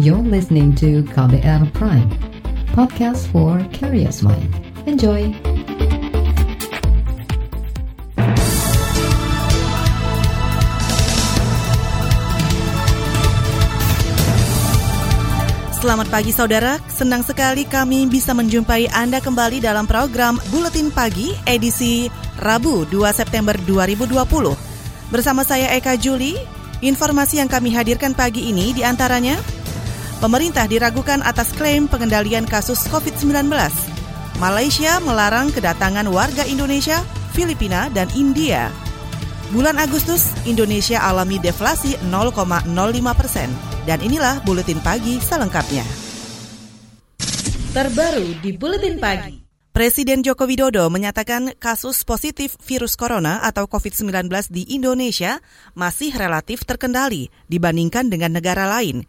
You're listening to KBR Prime, podcast for curious mind. Enjoy! Selamat pagi saudara, senang sekali kami bisa menjumpai Anda kembali dalam program Buletin Pagi edisi Rabu 2 September 2020. Bersama saya Eka Juli, informasi yang kami hadirkan pagi ini di antaranya Pemerintah diragukan atas klaim pengendalian kasus COVID-19. Malaysia melarang kedatangan warga Indonesia, Filipina, dan India. Bulan Agustus, Indonesia alami deflasi 0,05 persen. Dan inilah Buletin Pagi selengkapnya. Terbaru di Buletin Pagi. Presiden Joko Widodo menyatakan kasus positif virus corona atau COVID-19 di Indonesia masih relatif terkendali dibandingkan dengan negara lain.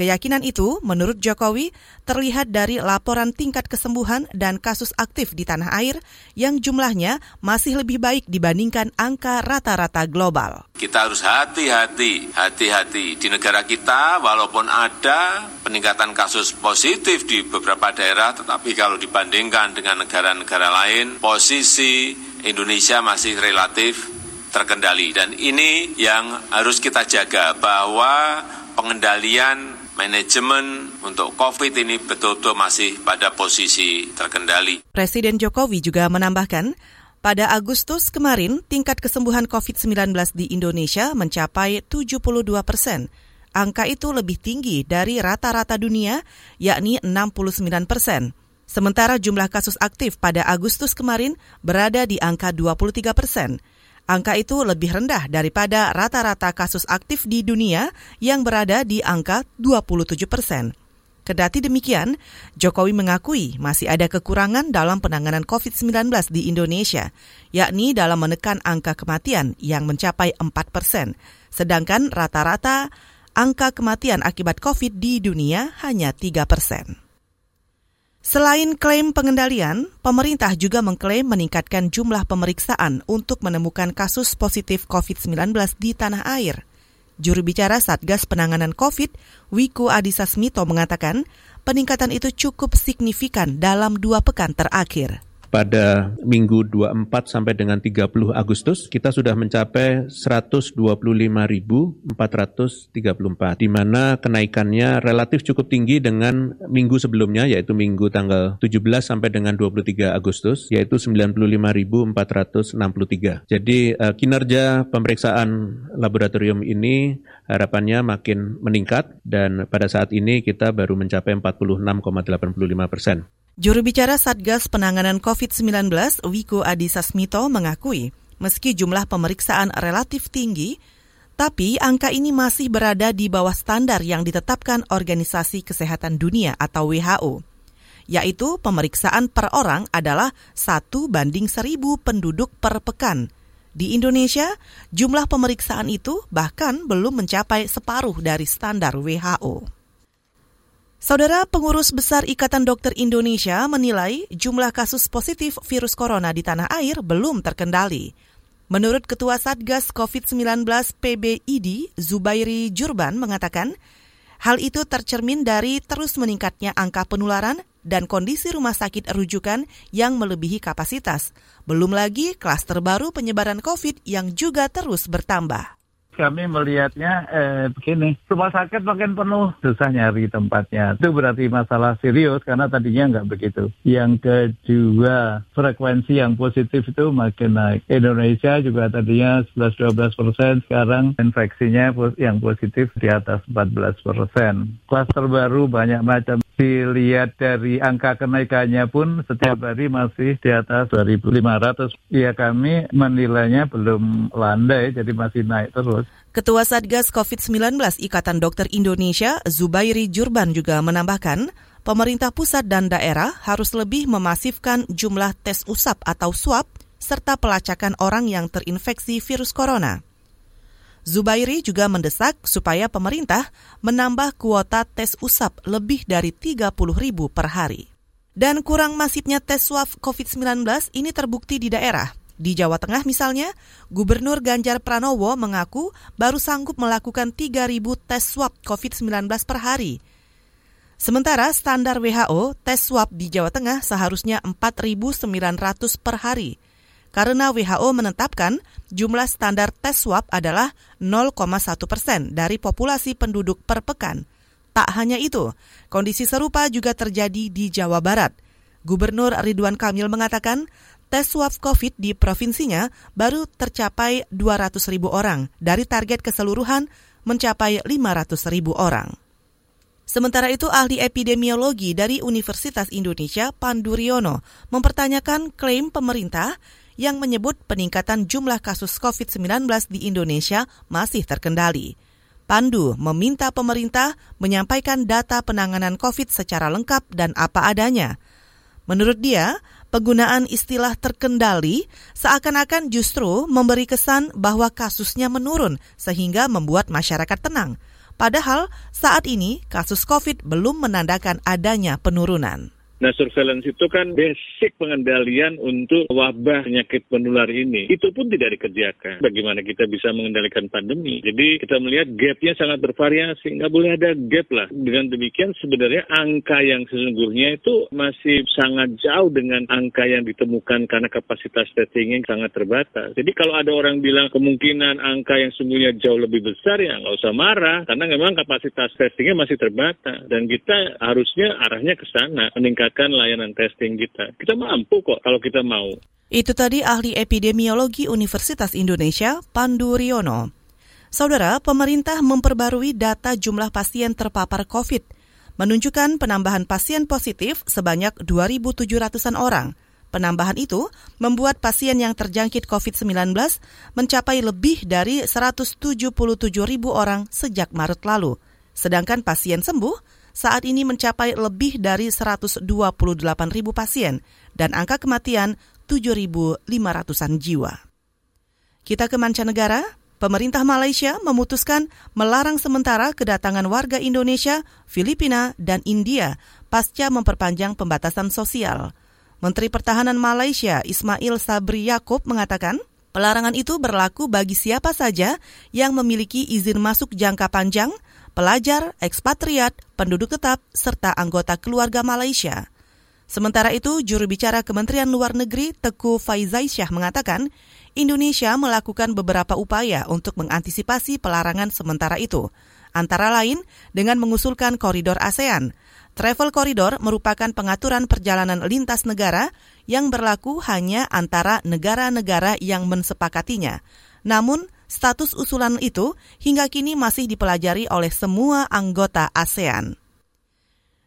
Keyakinan itu, menurut Jokowi, terlihat dari laporan tingkat kesembuhan dan kasus aktif di tanah air yang jumlahnya masih lebih baik dibandingkan angka rata-rata global. Kita harus hati-hati, hati-hati di negara kita walaupun ada peningkatan kasus positif di beberapa daerah, tetapi kalau dibandingkan dengan negara-negara lain, posisi Indonesia masih relatif terkendali. Dan ini yang harus kita jaga bahwa pengendalian manajemen untuk COVID ini betul-betul masih pada posisi terkendali. Presiden Jokowi juga menambahkan, pada Agustus kemarin, tingkat kesembuhan COVID-19 di Indonesia mencapai 72 persen. Angka itu lebih tinggi dari rata-rata dunia, yakni 69 persen. Sementara jumlah kasus aktif pada Agustus kemarin berada di angka 23 persen. Angka itu lebih rendah daripada rata-rata kasus aktif di dunia yang berada di angka 27 persen. Kedati demikian, Jokowi mengakui masih ada kekurangan dalam penanganan COVID-19 di Indonesia, yakni dalam menekan angka kematian yang mencapai 4 persen, sedangkan rata-rata angka kematian akibat COVID di dunia hanya 3 persen. Selain klaim pengendalian, pemerintah juga mengklaim meningkatkan jumlah pemeriksaan untuk menemukan kasus positif COVID-19 di tanah air. Juru bicara Satgas Penanganan COVID, Wiku Adhisa Smito mengatakan, peningkatan itu cukup signifikan dalam dua pekan terakhir pada minggu 24 sampai dengan 30 Agustus kita sudah mencapai 125.434 di mana kenaikannya relatif cukup tinggi dengan minggu sebelumnya yaitu minggu tanggal 17 sampai dengan 23 Agustus yaitu 95.463. Jadi uh, kinerja pemeriksaan laboratorium ini harapannya makin meningkat dan pada saat ini kita baru mencapai 46,85 persen. Juru bicara Satgas Penanganan COVID-19, Wiko Adhisa Smito, mengakui meski jumlah pemeriksaan relatif tinggi, tapi angka ini masih berada di bawah standar yang ditetapkan Organisasi Kesehatan Dunia atau WHO, yaitu pemeriksaan per orang adalah satu banding seribu penduduk per pekan. Di Indonesia, jumlah pemeriksaan itu bahkan belum mencapai separuh dari standar WHO. Saudara pengurus besar Ikatan Dokter Indonesia menilai jumlah kasus positif virus corona di tanah air belum terkendali. Menurut Ketua Satgas COVID-19 PBID, Zubairi Jurban mengatakan, hal itu tercermin dari terus meningkatnya angka penularan dan kondisi rumah sakit rujukan yang melebihi kapasitas. Belum lagi klaster baru penyebaran COVID yang juga terus bertambah kami melihatnya eh, begini, rumah sakit makin penuh, susah nyari tempatnya. Itu berarti masalah serius karena tadinya nggak begitu. Yang kedua, frekuensi yang positif itu makin naik. Indonesia juga tadinya 11-12 persen, sekarang infeksinya yang positif di atas 14 persen. Klaster baru banyak macam dilihat dari angka kenaikannya pun setiap hari masih di atas 2.500. Ya kami menilainya belum landai, jadi masih naik terus. Ketua Satgas COVID-19 Ikatan Dokter Indonesia, Zubairi Jurban juga menambahkan, pemerintah pusat dan daerah harus lebih memasifkan jumlah tes usap atau swab serta pelacakan orang yang terinfeksi virus corona. Zubairi juga mendesak supaya pemerintah menambah kuota tes usap lebih dari 30 ribu per hari. Dan kurang masifnya tes swab COVID-19 ini terbukti di daerah. Di Jawa Tengah misalnya, Gubernur Ganjar Pranowo mengaku baru sanggup melakukan 3.000 tes swab COVID-19 per hari. Sementara standar WHO, tes swab di Jawa Tengah seharusnya 4.900 per hari. Karena WHO menetapkan jumlah standar tes swab adalah 0,1 persen dari populasi penduduk per pekan. Tak hanya itu, kondisi serupa juga terjadi di Jawa Barat. Gubernur Ridwan Kamil mengatakan tes swab COVID di provinsinya baru tercapai 200 ribu orang dari target keseluruhan mencapai 500 ribu orang. Sementara itu, ahli epidemiologi dari Universitas Indonesia, Pandu Riono, mempertanyakan klaim pemerintah yang menyebut peningkatan jumlah kasus COVID-19 di Indonesia masih terkendali. Pandu meminta pemerintah menyampaikan data penanganan COVID secara lengkap dan apa adanya. Menurut dia, penggunaan istilah terkendali seakan-akan justru memberi kesan bahwa kasusnya menurun sehingga membuat masyarakat tenang. Padahal saat ini kasus COVID belum menandakan adanya penurunan. Nah, surveillance itu kan basic pengendalian untuk wabah penyakit penular ini. Itu pun tidak dikerjakan. Bagaimana kita bisa mengendalikan pandemi? Jadi kita melihat gapnya sangat bervariasi. Nggak boleh ada gap lah. Dengan demikian sebenarnya angka yang sesungguhnya itu masih sangat jauh dengan angka yang ditemukan karena kapasitas testingnya sangat terbatas. Jadi kalau ada orang bilang kemungkinan angka yang sesungguhnya jauh lebih besar ya nggak usah marah. Karena memang kapasitas testingnya masih terbatas. Dan kita harusnya arahnya ke sana. Meningkat meningkatkan layanan testing kita. Kita mampu kok kalau kita mau. Itu tadi ahli epidemiologi Universitas Indonesia, Pandu Riono. Saudara, pemerintah memperbarui data jumlah pasien terpapar COVID, menunjukkan penambahan pasien positif sebanyak 2.700-an orang. Penambahan itu membuat pasien yang terjangkit COVID-19 mencapai lebih dari 177 ribu orang sejak Maret lalu. Sedangkan pasien sembuh saat ini mencapai lebih dari 128 ribu pasien dan angka kematian 7.500-an jiwa. Kita ke mancanegara, pemerintah Malaysia memutuskan melarang sementara kedatangan warga Indonesia, Filipina, dan India pasca memperpanjang pembatasan sosial. Menteri Pertahanan Malaysia Ismail Sabri Yaakob mengatakan, pelarangan itu berlaku bagi siapa saja yang memiliki izin masuk jangka panjang – pelajar, ekspatriat, penduduk tetap, serta anggota keluarga Malaysia. Sementara itu, juru bicara Kementerian Luar Negeri Teku Faizaisyah mengatakan, Indonesia melakukan beberapa upaya untuk mengantisipasi pelarangan sementara itu, antara lain dengan mengusulkan koridor ASEAN. Travel Corridor merupakan pengaturan perjalanan lintas negara yang berlaku hanya antara negara-negara yang mensepakatinya. Namun, Status usulan itu hingga kini masih dipelajari oleh semua anggota ASEAN.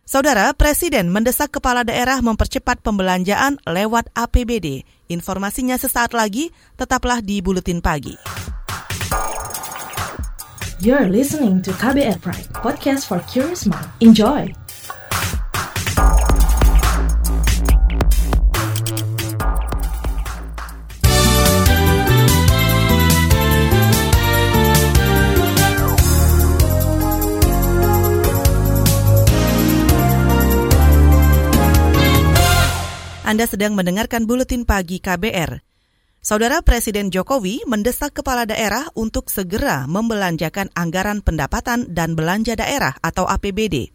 Saudara Presiden mendesak kepala daerah mempercepat pembelanjaan lewat APBD. Informasinya sesaat lagi, tetaplah di Buletin Pagi. You're listening to KBR Pride, podcast for curious mind. Enjoy! Anda sedang mendengarkan buletin pagi KBR. Saudara Presiden Jokowi mendesak kepala daerah untuk segera membelanjakan anggaran pendapatan dan belanja daerah atau APBD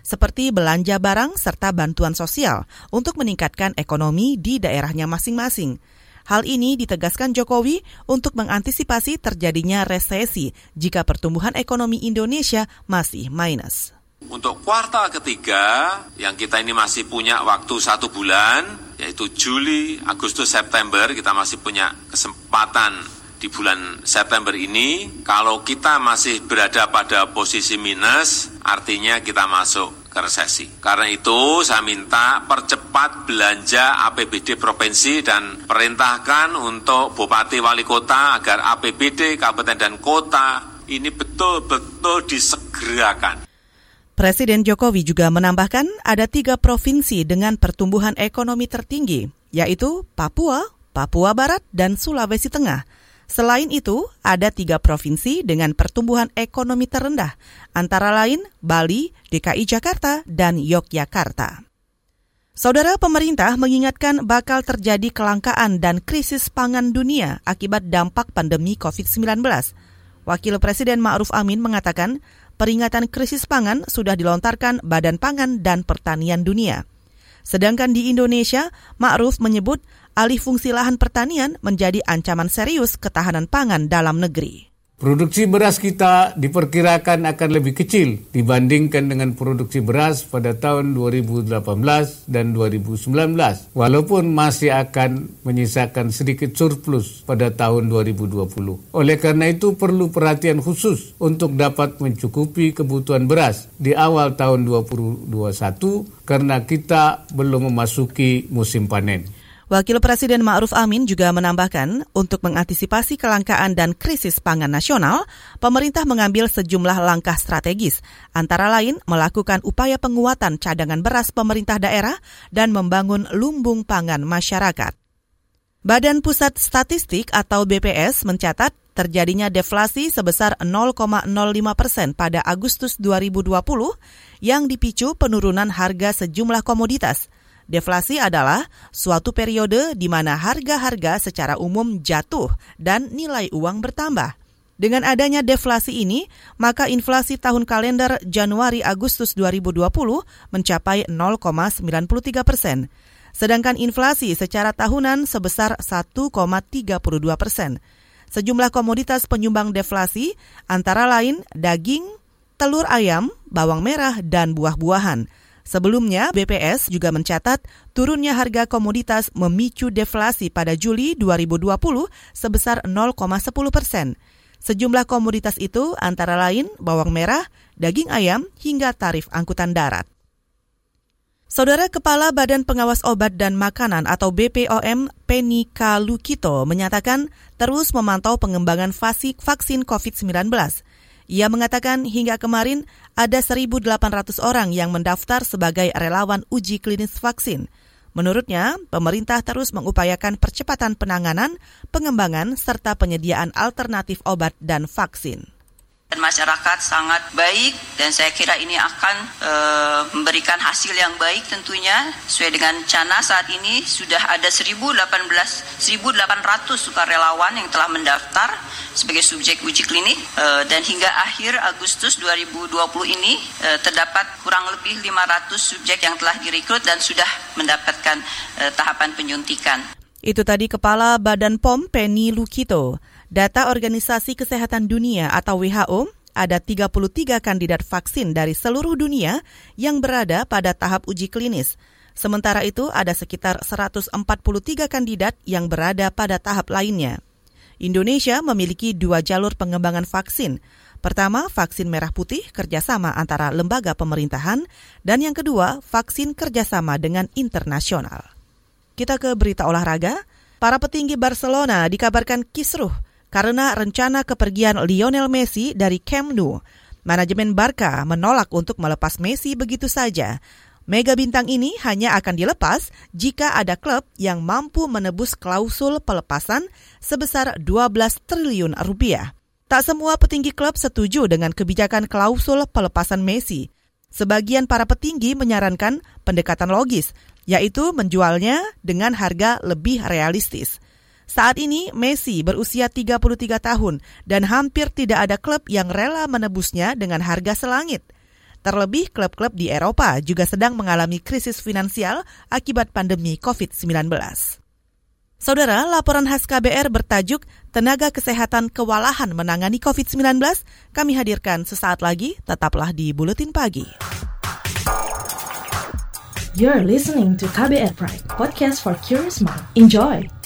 seperti belanja barang serta bantuan sosial untuk meningkatkan ekonomi di daerahnya masing-masing. Hal ini ditegaskan Jokowi untuk mengantisipasi terjadinya resesi jika pertumbuhan ekonomi Indonesia masih minus. Untuk kuartal ketiga, yang kita ini masih punya waktu satu bulan, yaitu Juli, Agustus, September, kita masih punya kesempatan di bulan September ini. Kalau kita masih berada pada posisi minus, artinya kita masuk ke resesi. Karena itu saya minta percepat belanja APBD provinsi dan perintahkan untuk Bupati Wali Kota agar APBD kabupaten dan kota ini betul-betul disegerakan. Presiden Jokowi juga menambahkan ada tiga provinsi dengan pertumbuhan ekonomi tertinggi, yaitu Papua, Papua Barat, dan Sulawesi Tengah. Selain itu, ada tiga provinsi dengan pertumbuhan ekonomi terendah, antara lain Bali, DKI Jakarta, dan Yogyakarta. Saudara pemerintah mengingatkan bakal terjadi kelangkaan dan krisis pangan dunia akibat dampak pandemi COVID-19. Wakil Presiden Ma'ruf Amin mengatakan peringatan krisis pangan sudah dilontarkan Badan Pangan dan Pertanian Dunia. Sedangkan di Indonesia, Ma'ruf menyebut alih fungsi lahan pertanian menjadi ancaman serius ketahanan pangan dalam negeri. Produksi beras kita diperkirakan akan lebih kecil dibandingkan dengan produksi beras pada tahun 2018 dan 2019, walaupun masih akan menyisakan sedikit surplus pada tahun 2020. Oleh karena itu perlu perhatian khusus untuk dapat mencukupi kebutuhan beras di awal tahun 2021 karena kita belum memasuki musim panen. Wakil Presiden Ma'ruf Amin juga menambahkan, untuk mengantisipasi kelangkaan dan krisis pangan nasional, pemerintah mengambil sejumlah langkah strategis, antara lain melakukan upaya penguatan cadangan beras pemerintah daerah dan membangun lumbung pangan masyarakat. Badan Pusat Statistik atau BPS mencatat terjadinya deflasi sebesar 0,05 persen pada Agustus 2020 yang dipicu penurunan harga sejumlah komoditas – Deflasi adalah suatu periode di mana harga-harga secara umum jatuh dan nilai uang bertambah. Dengan adanya deflasi ini, maka inflasi tahun kalender Januari-Agustus 2020 mencapai 0,93 persen. Sedangkan inflasi secara tahunan sebesar 1,32 persen. Sejumlah komoditas penyumbang deflasi antara lain daging, telur ayam, bawang merah, dan buah-buahan. Sebelumnya, BPS juga mencatat turunnya harga komoditas memicu deflasi pada Juli 2020 sebesar 0,10 persen. Sejumlah komoditas itu antara lain bawang merah, daging ayam, hingga tarif angkutan darat. Saudara Kepala Badan Pengawas Obat dan Makanan atau BPOM Penny Kalukito menyatakan terus memantau pengembangan vaksin COVID-19. Ia mengatakan hingga kemarin ada 1.800 orang yang mendaftar sebagai relawan uji klinis vaksin. Menurutnya, pemerintah terus mengupayakan percepatan penanganan, pengembangan, serta penyediaan alternatif obat dan vaksin dan masyarakat sangat baik dan saya kira ini akan e, memberikan hasil yang baik tentunya sesuai dengan Cana saat ini sudah ada 1018 1800 sukarelawan yang telah mendaftar sebagai subjek uji klinik e, dan hingga akhir Agustus 2020 ini e, terdapat kurang lebih 500 subjek yang telah direkrut dan sudah mendapatkan e, tahapan penyuntikan. Itu tadi Kepala Badan POM Penny Lukito. Data Organisasi Kesehatan Dunia atau WHO, ada 33 kandidat vaksin dari seluruh dunia yang berada pada tahap uji klinis. Sementara itu, ada sekitar 143 kandidat yang berada pada tahap lainnya. Indonesia memiliki dua jalur pengembangan vaksin. Pertama, vaksin merah putih kerjasama antara lembaga pemerintahan, dan yang kedua, vaksin kerjasama dengan internasional. Kita ke berita olahraga. Para petinggi Barcelona dikabarkan kisruh karena rencana kepergian Lionel Messi dari Camp Nou. Manajemen Barca menolak untuk melepas Messi begitu saja. Mega bintang ini hanya akan dilepas jika ada klub yang mampu menebus klausul pelepasan sebesar 12 triliun rupiah. Tak semua petinggi klub setuju dengan kebijakan klausul pelepasan Messi. Sebagian para petinggi menyarankan pendekatan logis, yaitu menjualnya dengan harga lebih realistis. Saat ini Messi berusia 33 tahun dan hampir tidak ada klub yang rela menebusnya dengan harga selangit. Terlebih klub-klub di Eropa juga sedang mengalami krisis finansial akibat pandemi COVID-19. Saudara, laporan khas KBR bertajuk Tenaga Kesehatan Kewalahan Menangani COVID-19 kami hadirkan sesaat lagi, tetaplah di Buletin Pagi. You're listening to KBR Pride, podcast for curious mind. Enjoy!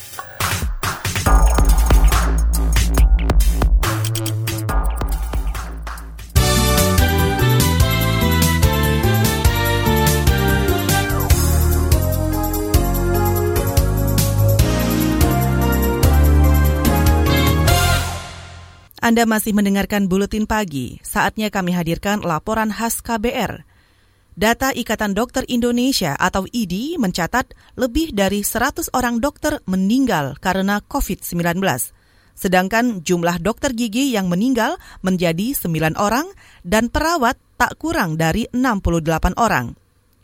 Anda masih mendengarkan Buletin Pagi. Saatnya kami hadirkan laporan khas KBR. Data Ikatan Dokter Indonesia atau IDI mencatat lebih dari 100 orang dokter meninggal karena COVID-19. Sedangkan jumlah dokter gigi yang meninggal menjadi 9 orang dan perawat tak kurang dari 68 orang.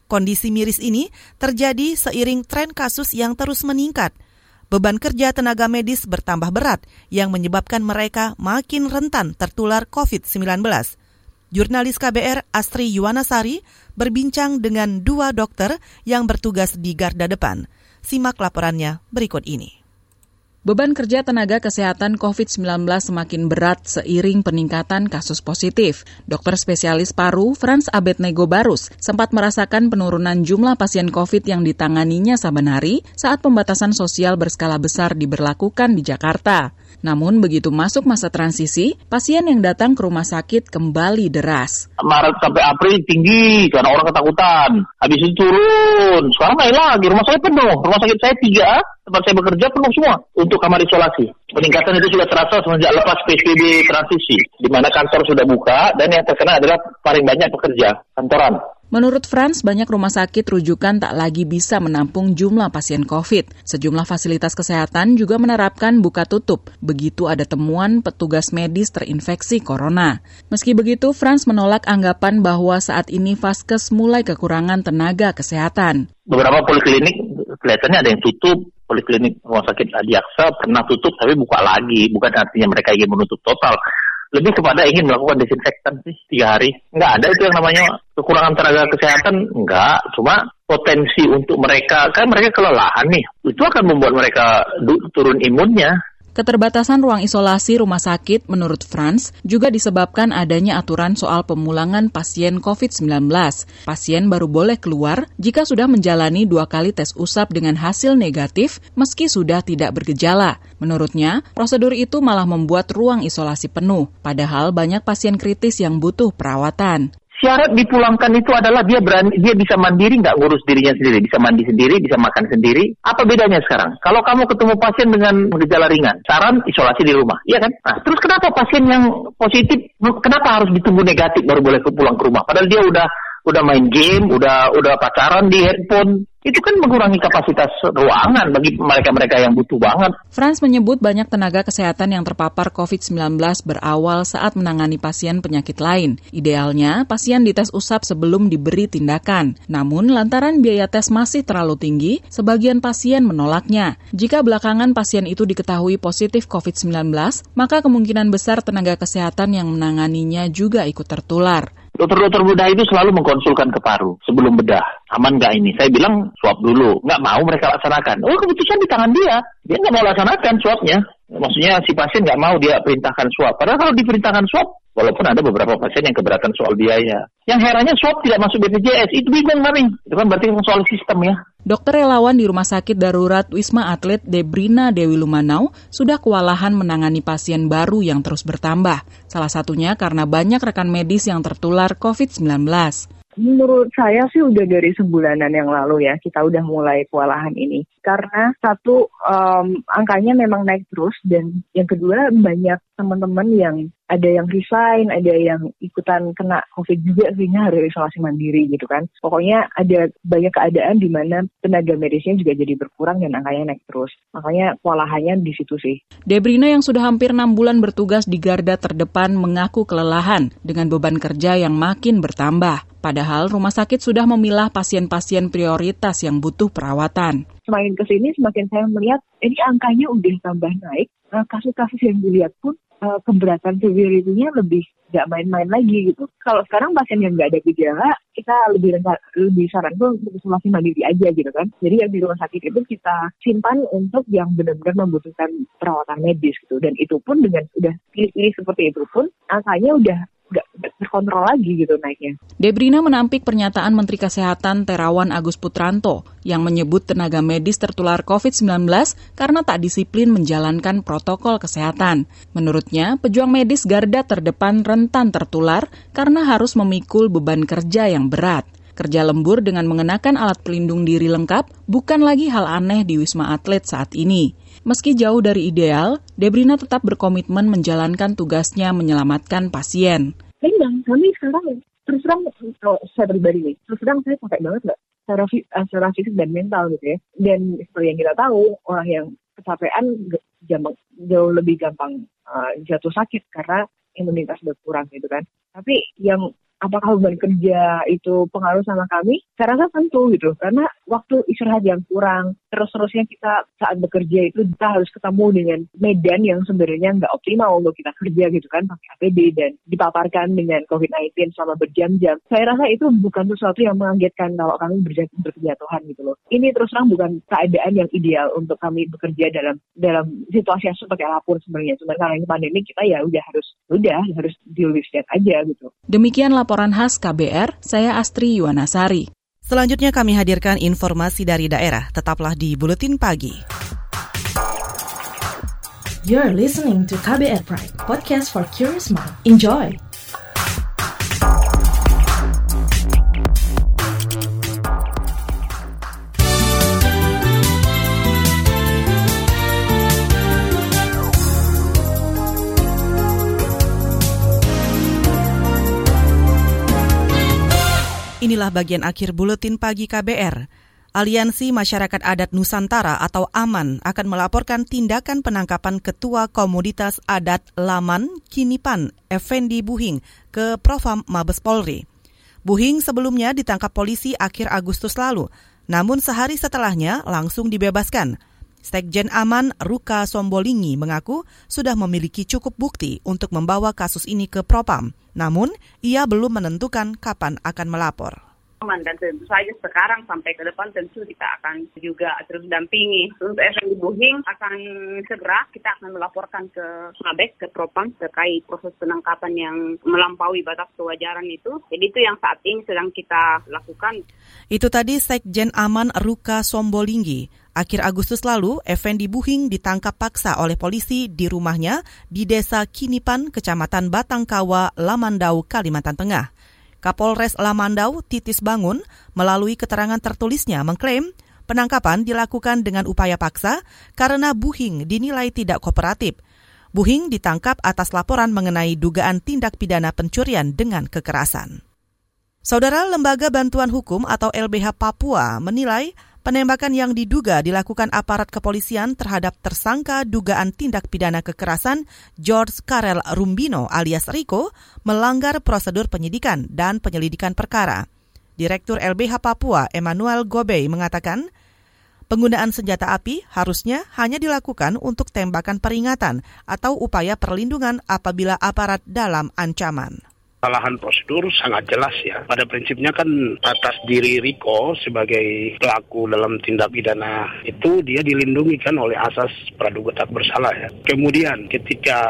Kondisi miris ini terjadi seiring tren kasus yang terus meningkat – beban kerja tenaga medis bertambah berat yang menyebabkan mereka makin rentan tertular COVID-19. Jurnalis KBR Astri Yuwanasari berbincang dengan dua dokter yang bertugas di garda depan. Simak laporannya berikut ini. Beban kerja tenaga kesehatan COVID-19 semakin berat seiring peningkatan kasus positif. Dokter spesialis paru Franz Abednego Barus sempat merasakan penurunan jumlah pasien COVID yang ditanganinya saban hari saat pembatasan sosial berskala besar diberlakukan di Jakarta. Namun begitu masuk masa transisi, pasien yang datang ke rumah sakit kembali deras. Maret sampai April tinggi karena orang ketakutan. Habis itu turun. Sekarang naik lagi. Rumah saya penuh. Rumah sakit saya tiga, tempat saya bekerja penuh semua untuk kamar isolasi. Peningkatan itu sudah terasa semenjak lepas PSBB transisi, di mana kantor sudah buka dan yang terkena adalah paling banyak pekerja kantoran. Menurut Franz, banyak rumah sakit rujukan tak lagi bisa menampung jumlah pasien COVID. Sejumlah fasilitas kesehatan juga menerapkan buka tutup begitu ada temuan petugas medis terinfeksi corona. Meski begitu, Franz menolak anggapan bahwa saat ini Vaskes mulai kekurangan tenaga kesehatan. Beberapa poliklinik kelihatannya ada yang tutup, poliklinik rumah sakit Adiaksa pernah tutup tapi buka lagi. Bukan artinya mereka ingin menutup total lebih kepada ingin melakukan desinfektan sih tiga hari. Nggak ada itu yang namanya kekurangan tenaga kesehatan, nggak. Cuma potensi untuk mereka, kan mereka kelelahan nih. Itu akan membuat mereka turun imunnya. Keterbatasan ruang isolasi rumah sakit menurut Franz juga disebabkan adanya aturan soal pemulangan pasien COVID-19. Pasien baru boleh keluar jika sudah menjalani dua kali tes usap dengan hasil negatif meski sudah tidak bergejala. Menurutnya, prosedur itu malah membuat ruang isolasi penuh, padahal banyak pasien kritis yang butuh perawatan syarat dipulangkan itu adalah dia berani dia bisa mandiri nggak ngurus dirinya sendiri. Bisa mandi sendiri bisa makan sendiri. Apa bedanya sekarang? Kalau kamu ketemu pasien dengan gejala ringan saran isolasi di rumah iya kan? Nah, terus kenapa pasien yang positif kenapa harus ditunggu negatif baru boleh pulang ke rumah? Padahal dia udah udah main game udah udah pacaran di handphone itu kan mengurangi kapasitas ruangan bagi mereka-mereka yang butuh banget. Franz menyebut banyak tenaga kesehatan yang terpapar COVID-19 berawal saat menangani pasien penyakit lain. Idealnya, pasien dites usap sebelum diberi tindakan. Namun, lantaran biaya tes masih terlalu tinggi, sebagian pasien menolaknya. Jika belakangan pasien itu diketahui positif COVID-19, maka kemungkinan besar tenaga kesehatan yang menanganinya juga ikut tertular. Dokter-dokter bedah itu selalu mengkonsulkan ke paru sebelum bedah. Aman nggak ini? Saya bilang swab dulu. Nggak mau mereka laksanakan. Oh keputusan di tangan dia. Dia nggak mau laksanakan swabnya. Maksudnya si pasien nggak mau dia perintahkan swab. Padahal kalau diperintahkan swab, walaupun ada beberapa pasien yang keberatan soal biaya. Yang herannya swab tidak masuk BPJS. Itu bingung kami. Itu kan berarti soal sistem ya. Dokter relawan di Rumah Sakit Darurat Wisma Atlet Debrina Dewi Lumanau sudah kewalahan menangani pasien baru yang terus bertambah. Salah satunya karena banyak rekan medis yang tertular COVID-19. Menurut saya sih udah dari sebulanan yang lalu ya kita udah mulai kewalahan ini. Karena satu um, angkanya memang naik terus dan yang kedua banyak teman-teman yang ada yang resign, ada yang ikutan kena COVID juga sehingga harus isolasi mandiri gitu kan. Pokoknya ada banyak keadaan di mana tenaga medisnya juga jadi berkurang dan angkanya naik terus. Makanya kewalahannya di situ sih. Debrina yang sudah hampir enam bulan bertugas di garda terdepan mengaku kelelahan dengan beban kerja yang makin bertambah. Padahal rumah sakit sudah memilah pasien-pasien prioritas yang butuh perawatan. Semakin ke sini semakin saya melihat ini angkanya udah tambah naik. Nah, kasus-kasus yang dilihat pun uh, keberatan severity-nya lebih nggak main-main lagi gitu. Kalau sekarang pasien yang nggak ada gejala, kita lebih lebih saran untuk isolasi mandiri aja gitu kan. Jadi yang di rumah sakit itu kita simpan untuk yang benar-benar membutuhkan perawatan medis gitu. Dan itu pun dengan sudah pilih-pilih seperti itu pun angkanya udah nggak terkontrol lagi gitu naiknya. Debrina menampik pernyataan Menteri Kesehatan Terawan Agus Putranto yang menyebut tenaga medis tertular COVID-19 karena tak disiplin menjalankan protokol kesehatan. Menurutnya, pejuang medis garda terdepan rentan tertular karena harus memikul beban kerja yang berat. Kerja lembur dengan mengenakan alat pelindung diri lengkap bukan lagi hal aneh di Wisma Atlet saat ini. Meski jauh dari ideal, Debrina tetap berkomitmen menjalankan tugasnya menyelamatkan pasien. Memang kami sekarang terus terang kalau saya pribadi nih, terus terang saya pakai banget nggak secara, secara fisik dan mental gitu ya. Dan seperti yang kita tahu, orang yang kecapean jauh lebih gampang uh, jatuh sakit karena imunitas berkurang gitu kan. Tapi yang apakah beban kerja itu pengaruh sama kami? Saya rasa tentu gitu, karena waktu istirahat yang kurang, terus-terusnya kita saat bekerja itu kita harus ketemu dengan medan yang sebenarnya nggak optimal untuk kita kerja gitu kan, pakai APD dan dipaparkan dengan COVID-19 selama berjam-jam. Saya rasa itu bukan sesuatu yang mengagetkan kalau kami berjatuhan gitu loh. Ini terus terang bukan keadaan yang ideal untuk kami bekerja dalam dalam situasi yang seperti apa pun sebenarnya. Cuma karena ini pandemi kita ya udah harus udah harus deal with that aja gitu. Demikian laporan khas KBR, saya Astri Yuwanasari. Selanjutnya kami hadirkan informasi dari daerah. Tetaplah di Buletin Pagi. You're listening to KBR Pride, podcast for curious mind. Enjoy! Inilah bagian akhir buletin pagi KBR. Aliansi Masyarakat Adat Nusantara atau AMAN akan melaporkan tindakan penangkapan Ketua Komoditas Adat Laman Kinipan, Effendi Buhing, ke Profam Mabes Polri. Buhing sebelumnya ditangkap polisi akhir Agustus lalu, namun sehari setelahnya langsung dibebaskan. Sekjen Aman Ruka Sombolingi mengaku sudah memiliki cukup bukti untuk membawa kasus ini ke Propam. Namun, ia belum menentukan kapan akan melapor dan tentu saja sekarang sampai ke depan tentu kita akan juga terus dampingi. Untuk FND Buhing akan segera kita akan melaporkan ke Mabes, ke Propam terkait proses penangkapan yang melampaui batas kewajaran itu. Jadi itu yang saat ini sedang kita lakukan. Itu tadi Sekjen Aman Ruka Sombolinggi. Akhir Agustus lalu, Effendi Buhing ditangkap paksa oleh polisi di rumahnya di Desa Kinipan, Kecamatan Batangkawa, Lamandau, Kalimantan Tengah. Kapolres Lamandau, Titis Bangun, melalui keterangan tertulisnya mengklaim penangkapan dilakukan dengan upaya paksa karena Buhing dinilai tidak kooperatif. Buhing ditangkap atas laporan mengenai dugaan tindak pidana pencurian dengan kekerasan. Saudara Lembaga Bantuan Hukum atau LBH Papua menilai Penembakan yang diduga dilakukan aparat kepolisian terhadap tersangka dugaan tindak pidana kekerasan George Karel Rumbino alias Riko melanggar prosedur penyidikan dan penyelidikan perkara. Direktur LBH Papua Emmanuel Gobey mengatakan, penggunaan senjata api harusnya hanya dilakukan untuk tembakan peringatan atau upaya perlindungan apabila aparat dalam ancaman kesalahan prosedur sangat jelas ya. Pada prinsipnya kan atas diri Riko sebagai pelaku dalam tindak pidana itu dia dilindungi kan oleh asas praduga tak bersalah ya. Kemudian ketika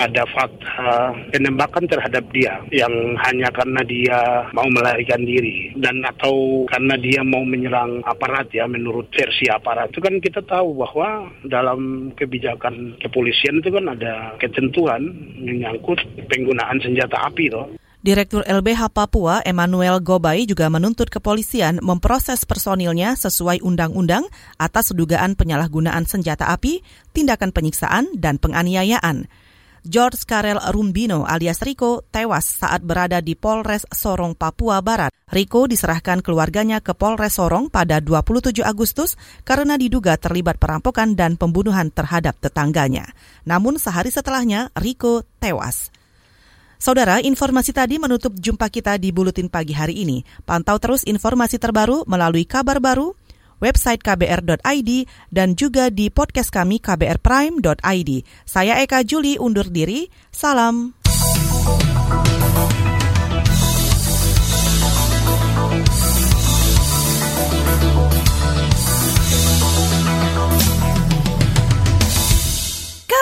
ada fakta penembakan terhadap dia yang hanya karena dia mau melarikan diri dan atau karena dia mau menyerang aparat ya menurut versi aparat itu kan kita tahu bahwa dalam kebijakan kepolisian itu kan ada ketentuan menyangkut penggunaan senjata api toh. Direktur LBH Papua Emmanuel Gobay juga menuntut kepolisian memproses personilnya sesuai undang-undang atas dugaan penyalahgunaan senjata api, tindakan penyiksaan, dan penganiayaan. George Karel Rumbino alias Riko tewas saat berada di Polres Sorong, Papua Barat. Riko diserahkan keluarganya ke Polres Sorong pada 27 Agustus karena diduga terlibat perampokan dan pembunuhan terhadap tetangganya. Namun sehari setelahnya, Riko tewas. Saudara, informasi tadi menutup jumpa kita di Buletin Pagi hari ini. Pantau terus informasi terbaru melalui kabar baru, website kbr.id, dan juga di podcast kami kbrprime.id. Saya Eka Juli undur diri, salam.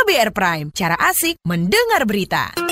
KBR Prime, cara asik mendengar berita.